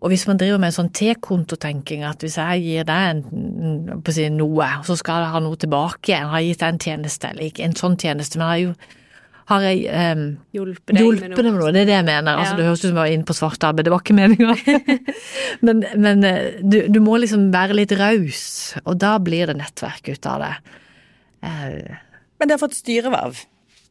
Og hvis man driver med en sånn T-kontotenking, at hvis jeg gir deg en, på å si, noe, så skal jeg ha noe tilbake igjen, har jeg gitt deg en tjeneste, eller ikke en sånn tjeneste, men jeg har jo har jeg um, Hjulpet deg hjulpet med med noe. Det er det jeg mener. Altså, Ja. det høres ut som jeg var inne på svart arbeid, det var ikke meninga. men men eh, du, du må liksom være litt raus, og da blir det nettverk ut av det. Uh. Men det har fått styreverv.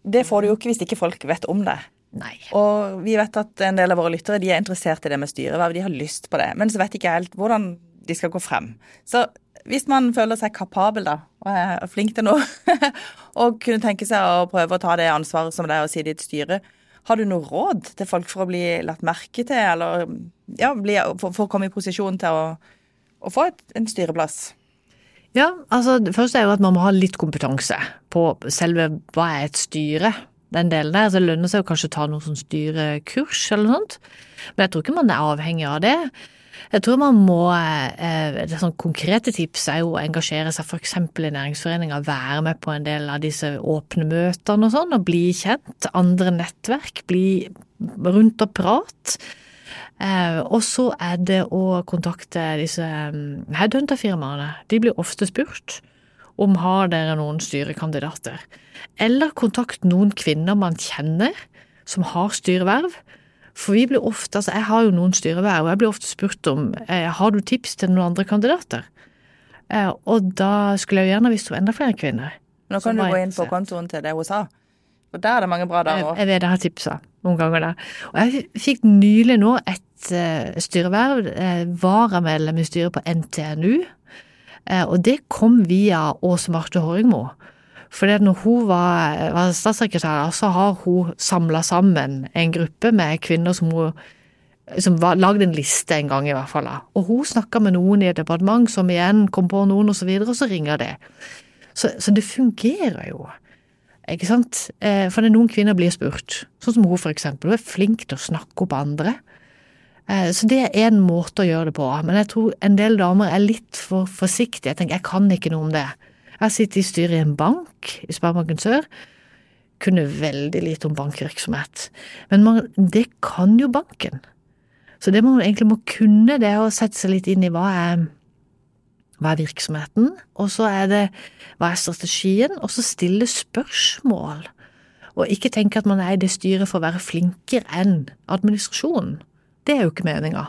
Det får du jo ikke hvis ikke folk vet om det. Nei. Og vi vet at en del av våre lyttere de er interessert i det med styreverv, de har lyst på det. Men så vet ikke helt hvordan de skal gå frem. Så hvis man føler seg kapabel da, og er flink til noe, og kunne tenke seg å prøve å ta det ansvaret som det er å sitte i et styre, har du noe råd til folk for å bli lagt merke til, eller ja, bli, for, for å komme i posisjon til å, å få et, en styreplass? Ja, altså det første er jo at man må ha litt kompetanse på selve hva er et styre. Den delen der, så Det lønner seg jo kanskje å ta noen sånn styrekurs eller noe sånt. Men jeg tror ikke man er avhengig av det. Jeg tror man må eh, det sånn Konkrete tips er jo å engasjere seg f.eks. i næringsforeninger, være med på en del av disse åpne møtene og sånn, og bli kjent. Andre nettverk, bli rundt og prat. Eh, og så er det å kontakte disse um, headhunterfirmaene. De blir ofte spurt om har dere noen styrekandidater. Eller kontakt noen kvinner man kjenner som har styreverv. For vi blir ofte, altså jeg har jo noen styreverv, og jeg blir ofte spurt om eh, har du tips til noen andre kandidater. Eh, og da skulle jeg jo gjerne visst om enda flere kvinner. Nå kan du gå inn på kontoen til det hun sa. Og der er det mange bra Jeg, damer. jeg vet jeg har tipsa noen ganger der. Og jeg fikk nylig nå et eh, styreverv, eh, varamedlem i styret på NTNU, og det kom via Åse Marte Håringmo. Fordi at når hun var, var statssekretær, så har hun samla sammen en gruppe med kvinner som hun som var, lagde en liste en gang, i hvert fall. Og hun snakka med noen i et departement som igjen kom på noen, og så videre, og så ringer det. Så, så det fungerer jo. Ikke sant? Eh, For noen kvinner blir spurt, sånn som hun for eksempel. Hun er flink til å snakke opp andre. Eh, Så det er en måte å gjøre det på. Men jeg tror en del damer er litt for forsiktige. Jeg tenker, jeg kan ikke noe om det. Jeg har sittet i styret i en bank, i Sparebanken Sør. Kunne veldig lite om bankvirksomhet. Men man, det kan jo banken. Så det man egentlig må kunne, det er å sette seg litt inn i hva er hva er virksomheten, og så er det hva er strategien, og så stille spørsmål. Og ikke tenke at man er i det styret for å være flinkere enn administrasjonen. Det er jo ikke meninga.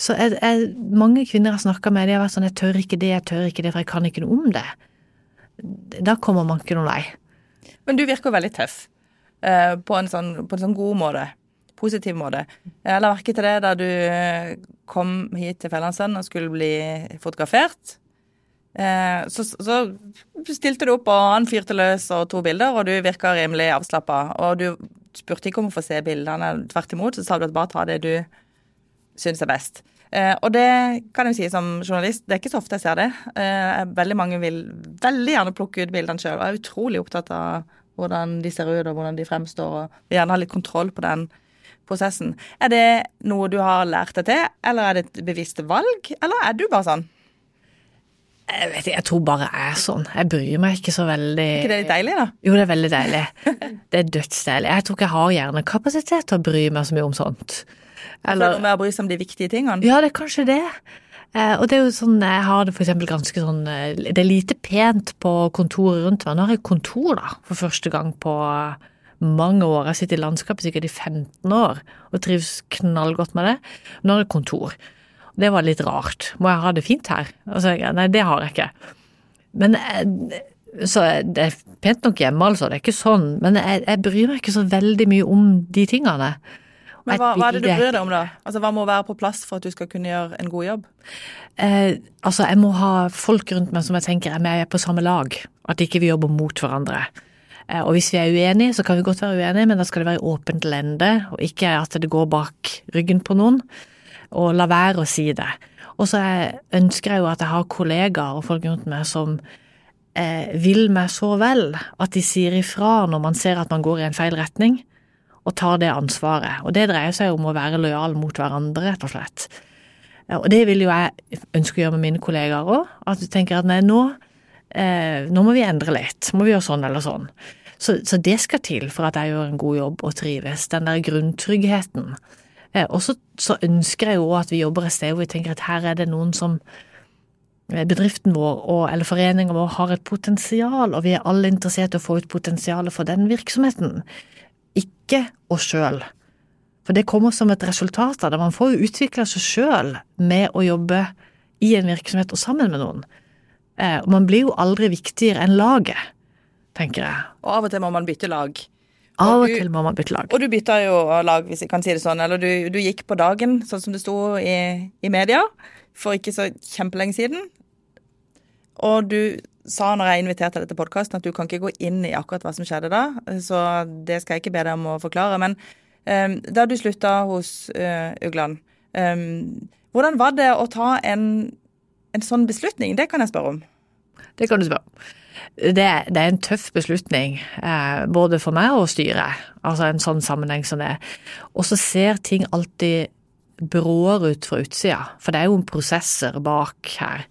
Så jeg, jeg, mange kvinner har snakka med, de har vært sånn jeg tør ikke det, jeg tør ikke det, for jeg kan ikke noe om det. Da kommer man ikke noen vei. Men du virker veldig tøff. eh, på, en sånn, på en sånn god måte. Positiv måte. Jeg la merke til det da du eh, kom hit til Fjellandsønn og skulle bli fotografert. Eh, så, så stilte du opp, og han fyrte løs og to bilder, og du virka rimelig avslappa. Og du spurte ikke om å få se bildene, tvert imot, så sa du at bare ta det du syns er best. Eh, og det kan jeg si som journalist, det er ikke så ofte jeg ser det. Eh, veldig mange vil veldig gjerne plukke ut bildene sjøl, og er utrolig opptatt av hvordan de ser ut og hvordan de fremstår, og vil gjerne ha litt kontroll på den prosessen. Er det noe du har lært deg til, eller er det et bevisst valg, eller er du bare sånn? Jeg vet jeg tror bare jeg er sånn. Jeg bryr meg ikke så veldig Er ikke det litt deilig, da? Jo, det er veldig deilig. Det er dødsdeilig. Jeg tror ikke jeg har hjernekapasitet til å bry meg så mye om sånt. Eller med å bry seg om de viktige tingene? Ja, det er kanskje det. Eh, og det er jo sånn, jeg har det for eksempel ganske sånn eh, Det er lite pent på kontoret rundt meg. Nå har jeg kontor, da, for første gang på mange år. Jeg har sittet i landskapet sikkert i 15 år og trives knallgodt med det. Nå har jeg kontor. Det var litt rart. Må jeg ha det fint her? Altså, nei, det har jeg ikke. Men eh, så det er pent nok hjemme, altså. Det er ikke sånn. Men jeg, jeg bryr meg ikke så veldig mye om de tingene. Men hva, hva er det du bryr deg om, da? Altså, Hva må være på plass for at du skal kunne gjøre en god jobb? Eh, altså, jeg må ha folk rundt meg som jeg tenker er med på samme lag. At ikke vi jobber mot hverandre. Eh, og hvis vi er uenige, så kan vi godt være uenige, men da skal det være i åpent lende, og ikke at det går bak ryggen på noen. Og la være å si det. Og så er- ønsker jeg jo at jeg har kollegaer og folk rundt meg som eh, vil meg så vel at de sier ifra når man ser at man går i en feil retning, og tar det ansvaret. Og det dreier seg om å være lojal mot hverandre, rett og slett. Og det vil jo jeg ønske å gjøre med mine kollegaer òg. At du tenker at nei, nå eh, nå må vi endre litt, må vi gjøre sånn eller sånn. Så, så det skal til for at jeg gjør en god jobb og trives, den der grunntryggheten. Eh, og så, ønsker jeg jo at vi jobber et sted hvor vi tenker at her er det noen som eh, bedriften vår og, eller foreningen vår har et potensial, og vi er alle interessert i å få ut potensialet for den virksomheten. Ikke oss sjøl. For det kommer som et resultat av det. Man får jo utvikle seg sjøl med å jobbe i en virksomhet og sammen med noen. Eh, og man blir jo aldri viktigere enn laget, tenker jeg. Og av og til må man bytte lag. Av og du- til må man bytte lag. Og du bytta jo lag, hvis jeg kan si det sånn. Eller du, du gikk på dagen, sånn som det sto i, i media for ikke så kjempelenge siden. Og du sa når jeg inviterte deg til podkasten at du kan ikke gå inn i akkurat hva som skjedde da, så det skal jeg ikke be deg om å forklare. Men um, da du slutta hos uh, Ugland, um, hvordan var det å ta en, en sånn beslutning? Det kan jeg spørre om. Det kan du spørre om. Det, det er en tøff beslutning, eh, både for meg og styret. Altså en sånn sammenheng som det. Og så ser ting alltid bråere ut fra utsida, for det er jo prosesser bak her.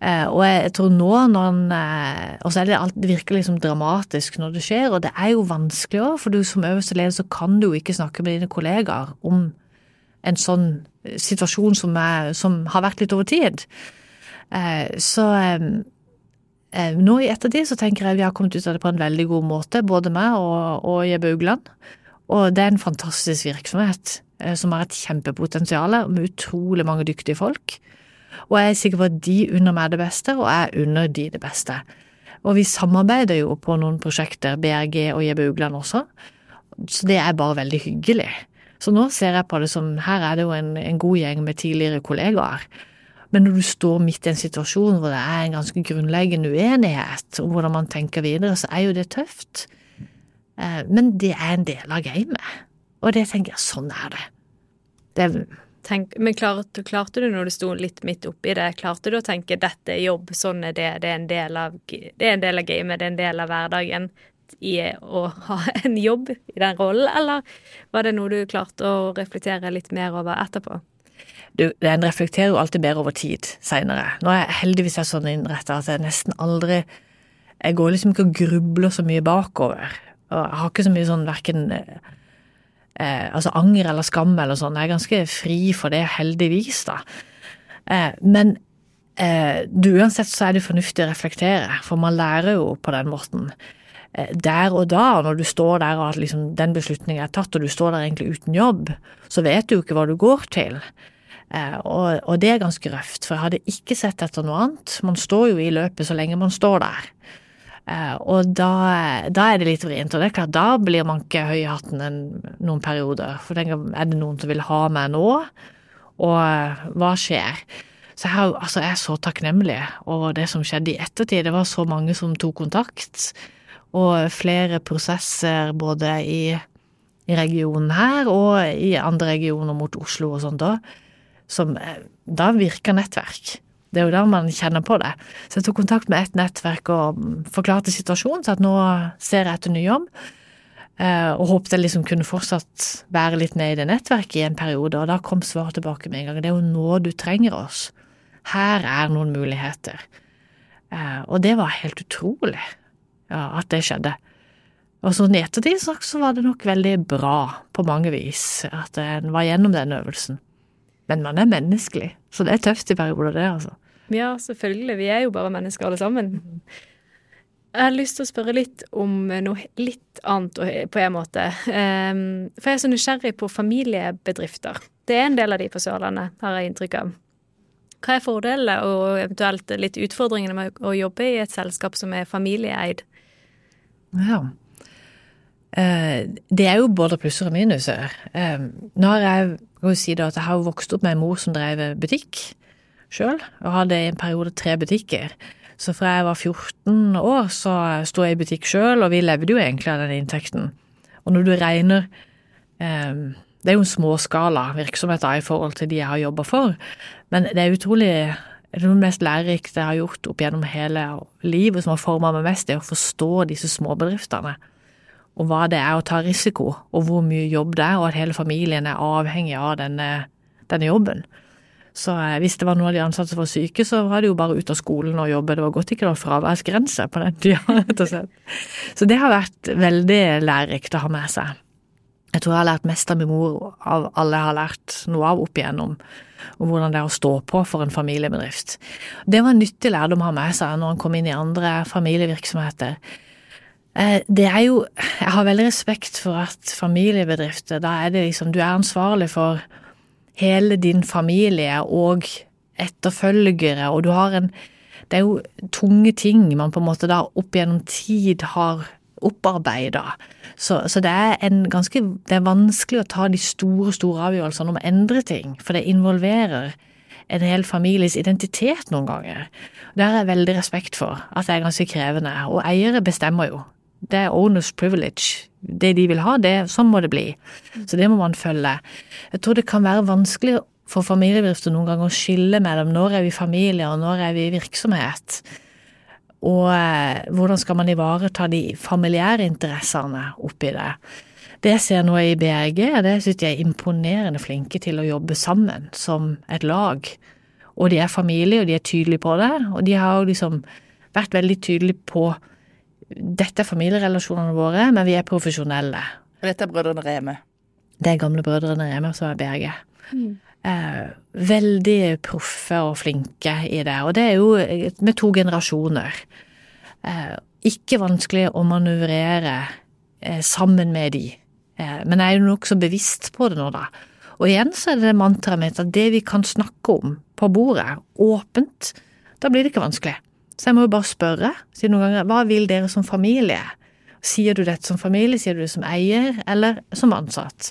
Eh, og jeg, tror nå når en eh, Og så er det alt, virkelig liksom dramatisk når det skjer, og det er jo vanskelig òg, for du som øverste leder så kan du jo ikke snakke med dine kollegaer om en sånn situasjon som, er, som har vært litt over tid. Så nå i ettertid så tenker jeg vi har kommet ut av det på en veldig god måte, både meg og, og Jeppe Ugland. Og det er en fantastisk virksomhet eh, som har et kjempepotensial med utrolig mange dyktige folk. Og jeg er sikker på at de unner meg det beste, og jeg unner de det beste. Og vi samarbeider jo på noen prosjekter, BRG og Jeppe Ugland også, så det er bare veldig hyggelig. Så nå ser jeg på det som her er det jo en, en god gjeng med tidligere kollegaer. Men når du står midt i en situasjon hvor det er en ganske grunnleggende uenighet om hvordan man tenker videre, så er jo det tøft. Eh, Men det er en del av gamet. Og det tenker jeg, sånn er det. Det Tenk, men klarte, klarte du når du sto litt midt oppi det, klarte du å tenke dette er jobb, sånn er det, det er en del av, det er en del av gamet, det er en del av hverdagen i å ha en jobb i den rollen, eller var det noe du klarte å reflektere litt mer over etterpå? En reflekterer jo alltid bedre over tid seinere. Nå er jeg heldigvis er sånn innretta at jeg nesten aldri Jeg går liksom ikke og grubler så mye bakover. Og jeg har ikke så mye sånn verken eh, altså anger eller skam eller sånn. Jeg er ganske fri for det, heldigvis, da. Eh, men eh, du, uansett så er det fornuftig å reflektere, for man lærer jo på den måten. Eh, der og da, når du står der og at liksom den beslutningen er tatt, og du står der egentlig uten jobb, så vet du jo ikke hva du går til. Eh, og, og det er ganske røft, for jeg hadde ikke sett etter noe annet. Man står jo i løpet så lenge man står der. Eh, og da, da er det litt vrient, og det er klart, da blir man ikke høy i hatten en, noen perioder. For tenker, er det noen som vil ha meg nå? Og eh, hva skjer? Så jeg, har, altså, jeg er så takknemlig over det som skjedde i ettertid. Det var så mange som tok kontakt, og flere prosesser både i, i regionen her og i andre regioner mot Oslo og sånt da, som eh, Da virker nettverk. Det er jo der man kjenner på det. Så jeg tok kontakt med et nettverk og forklarte situasjonen, så at nå ser jeg etter ny jobb. Eh, Og håpet jeg liksom kunne fortsatt være litt med i det nettverket i en periode, og da kom svaret tilbake med en gang. Det er jo nå du trenger oss. Her er noen muligheter. Eh, Og det var helt utrolig ja, at det skjedde. Og sånn i ettertid så var det nok veldig bra på mange vis at en var gjennom den øvelsen. Men man er menneskelig, så det er tøft i perioder, det, altså. Ja, selvfølgelig. Vi er jo bare mennesker alle sammen. Jeg har lyst til å spørre litt om noe litt annet på en måte. Ehm, For jeg er så nysgjerrig på familiebedrifter. Det er en del av de på Sørlandet, har jeg inntrykk av. Hva er fordelene og eventuelt litt utfordringene med å jobbe i et selskap som er familieeid? Ja. Eh, Det er jo både plusser og minuser. Eh, Nå har jeg, jo si da at jeg har jo vokst opp med en mor som drev butikk sjøl, og hadde i en periode tre butikker. Så fra jeg var 14 år, så sto jeg i butikk sjøl, og vi levde jo egentlig av den inntekten. Og når du regner eh, Det er jo en småskala virksomhet da, i forhold til de jeg har jobba for, men det er utrolig det er noe mest lærerikt jeg har gjort opp gjennom hele livet, som har forma meg mest, det er å forstå disse småbedriftene. Og hva det er å ta risiko, og hvor mye jobb det er, og at hele familien er avhengig av denne, denne jobben. Så eh, hvis det var noen av de ansatte som var syke, så var det jo bare ut av skolen og jobbe. Det var godt ikke det var fraværsgrense på den tida, rett og slett. Så det har vært veldig lærerikt å ha med seg. Jeg tror jeg har lært mest av min mor av alle jeg har lært noe av opp igjennom, om hvordan det er å stå på for en familiebedrift. Det var en nyttig lærdom å ha med seg når han kom inn i andre familievirksomheter. Eh, Det er jo Jeg har veldig respekt for at familiebedrifter, da er det liksom Du er ansvarlig for hele din familie og etterfølgere, og du har en Det er jo tunge ting man på en måte da opp gjennom tid har opparbeida. Så, så det er en ganske Det er vanskelig å ta de store, store avgjørelsene om å endre ting, for det involverer en hel families identitet noen ganger. Det har jeg veldig respekt for, at det er ganske krevende. Og eiere bestemmer jo. Det er owners privilege. Det de vil ha, det, sånn må det bli. Så det må man følge. Jeg tror det kan være vanskelig for familiebedrifter noen ganger å skille mellom når er vi familie og når er vi virksomhet. Og eh, hvordan skal man ivareta de familiære interessene oppi det. Det jeg ser nå i BRG, det syns jeg er imponerende flinke til å jobbe sammen som et lag. Og de er familie, og de er tydelige på det. Og de har liksom vært veldig tydelige på dette er familierelasjonene våre, men vi er profesjonelle. Og dette er brødrene Reme. Det er gamle brødrene Reme som er BRG. Eh, veldig proffe og flinke i det, og det er jo med to generasjoner. Eh, ikke vanskelig å manøvrere eh, sammen med de, eh, men jeg er jo nokså bevisst på det nå, da. Og igjen så er det mantraet mitt at det vi kan snakke om på bordet, åpent, da blir det ikke vanskelig. Så jeg må jo bare spørre, si noen ganger, hva vil dere som familie? Sier du dette som familie, sier du det som eier, eller som ansatt?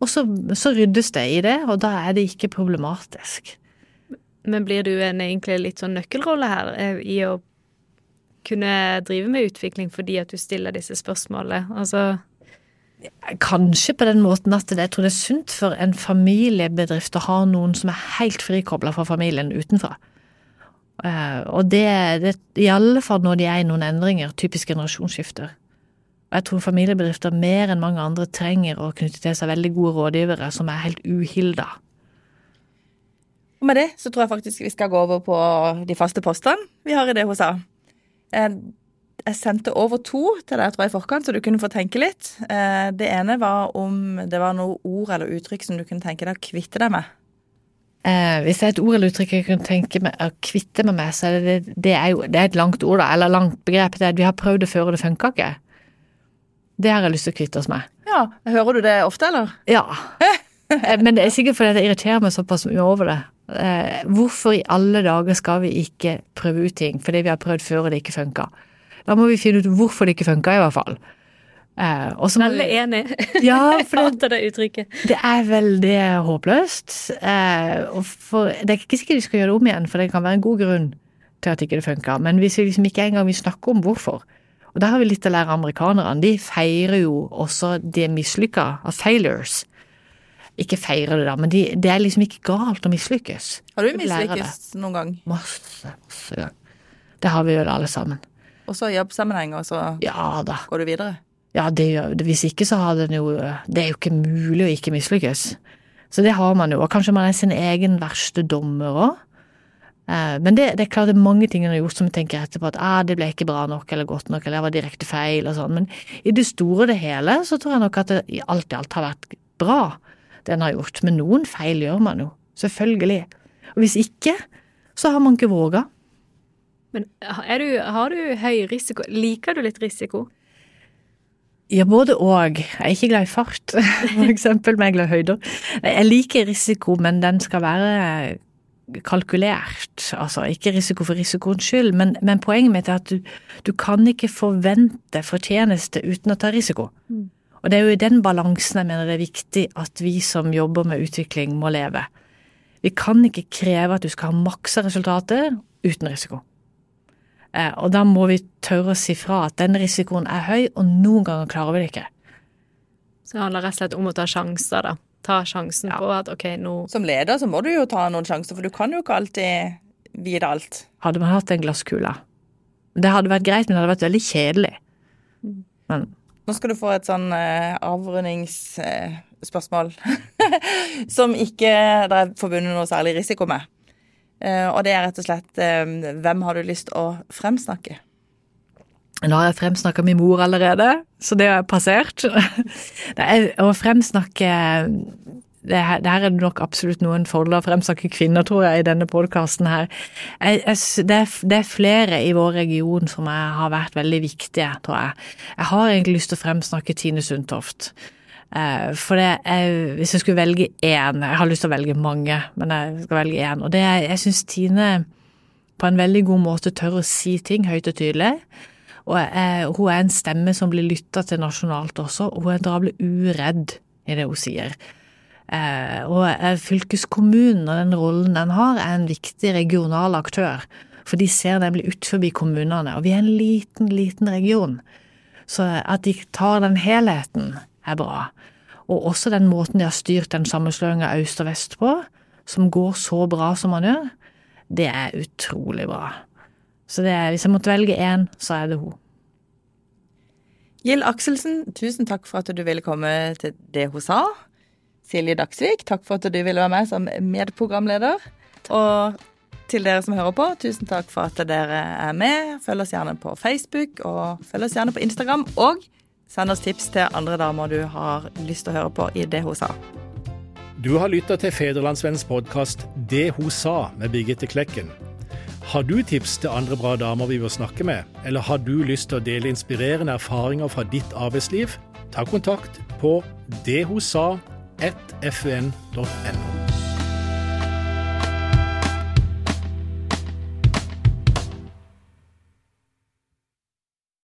Og så, så ryddes det i det, og da er det ikke problematisk. Men blir du en egentlig litt sånn nøkkelrolle her eh, i å kunne drive med utvikling fordi at du stiller disse spørsmålene? Altså Kanskje på den måten at jeg tror det er sunt for en familiebedrift å ha noen som er helt frikobla fra familien utenfra. Eh, og det, det i alle fall når de er i noen endringer, typisk generasjonsskifter. Og jeg tror familiebedrifter mer enn mange andre trenger å knytte til seg veldig gode rådgivere som er helt uhilda. Og med det så tror jeg faktisk vi skal gå over på de faste postene vi har i det hun sa. Eh, Jeg sendte over to til deg tror jeg, i forkant, så du kunne få tenke litt. Eh, Det ene var om det var noe ord eller uttrykk som du kunne tenke deg å kvitte deg med. Eh, hvis det er et ord eller uttrykk jeg kan tenke meg å kvitte meg med, så er det, det, er jo det er et langt ord, da, eller langt begrep. Det er at vi har prøvd det før, og det funka ikke. Det har jeg lyst til å kvitte oss med. Ja, Hører du det ofte, eller? Ja. Eh, Men det er sikkert fordi det irriterer meg såpass mye over det. Eh, hvorfor i alle dager skal vi ikke prøve ut ting fordi vi har prøvd før og det ikke funka? Da må vi finne ut hvorfor det ikke funka, i hvert fall. Eh, også, Veldig enig. Ja, for det, hater det uttrykket. det er veldig håpløst. Eh, og for, det er ikke sikkert vi skal gjøre det om igjen, for det kan være en god grunn til at ikke det funka. Men hvis vi liksom ikke engang vil snakke om hvorfor Og der har vi litt å lære amerikanerne. De feirer jo også det mislykka, av failures. Ikke feirer det, da, men de, det er liksom ikke galt å mislykkes. Har du mislykkes noen gang? Masse, masse gang. Det har vi vel alle sammen. Også i jobbsammenheng, og så Ja går du videre? Ja, det. Hvis ikke så hadde den jo Det er jo ikke mulig å ikke mislykkes. Så det har man jo. Og kanskje man er sin egen verste dommer òg. Men det, det er klart det er mange ting han har gjort som tenker etterpå at ah, det ble ikke bra nok eller godt nok, eller det var direkte feil og sånn. Men i det store og det hele så tror jeg nok at det i alt i alt har vært bra, det en har gjort. Men noen feil gjør man jo. Selvfølgelig. Og hvis ikke, så har man ikke våga. Men du, har du høy risiko? Liker du litt risiko? Ja, både og. Jeg er ikke glad i fart, for eksempel, men jeg er glad i høyder. Jeg liker risiko, men den skal være kalkulert. Altså ikke risiko for risikoens skyld, men, men poenget mitt er at du, du kan ikke forvente fortjeneste uten å ta risiko. Og det er jo i den balansen jeg mener det er viktig at vi som jobber med utvikling, må leve. Vi kan ikke kreve at du skal ha maksa resultater uten risiko. Eh, og da må vi tørre å si fra at den risikoen er høy, og noen ganger klarer vi det ikke. Så det handler rett og slett om å ta sjanser, da. Ta sjansen på at ok, nå Som leder så må du jo ta noen sjanser, for du kan jo ikke alltid vite alt. Hadde man hatt en glasskule. Det hadde vært greit, men det hadde vært veldig kjedelig. Men Nå skal du få et sånn eh, avrundingsspørsmål som ikke det er forbundet noe særlig risiko med. Eh, og det er rett og slett eh, hvem har du lyst å fremsnakke? Nå har jeg fremsnakka min mor allerede, så det har passert. Det er, å fremsnakke det her, det her er det nok absolutt noen fordeler å fremsnakke kvinner, tror jeg, i denne podkasten her. Jeg, jeg, det, er, det, er, flere i vår region som har vært veldig viktige, tror jeg. Jeg har egentlig lyst til å fremsnakke Tine Sundtoft. Eh, for det er, hvis jeg skulle velge én Jeg har lyst til å velge mange, men jeg skal velge én. Og det er, jeg syns Tine på en veldig god måte tør å si ting høyt og tydelig. Og jeg, hun er en stemme som blir lytta til nasjonalt også, og hun er drabelig uredd i det hun sier. Eh, og fylkeskommunen og den rollen den har, er en viktig regional aktør. For de ser nemlig forbi kommunene, og vi er en liten, liten region. Så at de tar den helheten, er bra. Og også den måten de har styrt den sammenslåinga øst og vest på, som går så bra som man gjør, det er utrolig bra. Så er, hvis jeg måtte velge én, så er det hun. Gild Akselsen, tusen takk for at du ville komme til det hun sa. Silje Dagsvik, takk for at du ville være med som medprogramleder. Og til dere som hører på, tusen takk for at dere er med. Følg oss gjerne på Facebook, og følg oss gjerne på Instagram. Og send oss tips til andre damer du har lyst til å høre på i Det hun sa. Du har lytta til Federlandsvennens podkast Det hun sa med Birgitte Klekken. Har du tips til andre bra damer vi bør snakke med, eller har du lyst til å dele inspirerende erfaringer fra ditt arbeidsliv? Ta kontakt på det hun sa fun.no.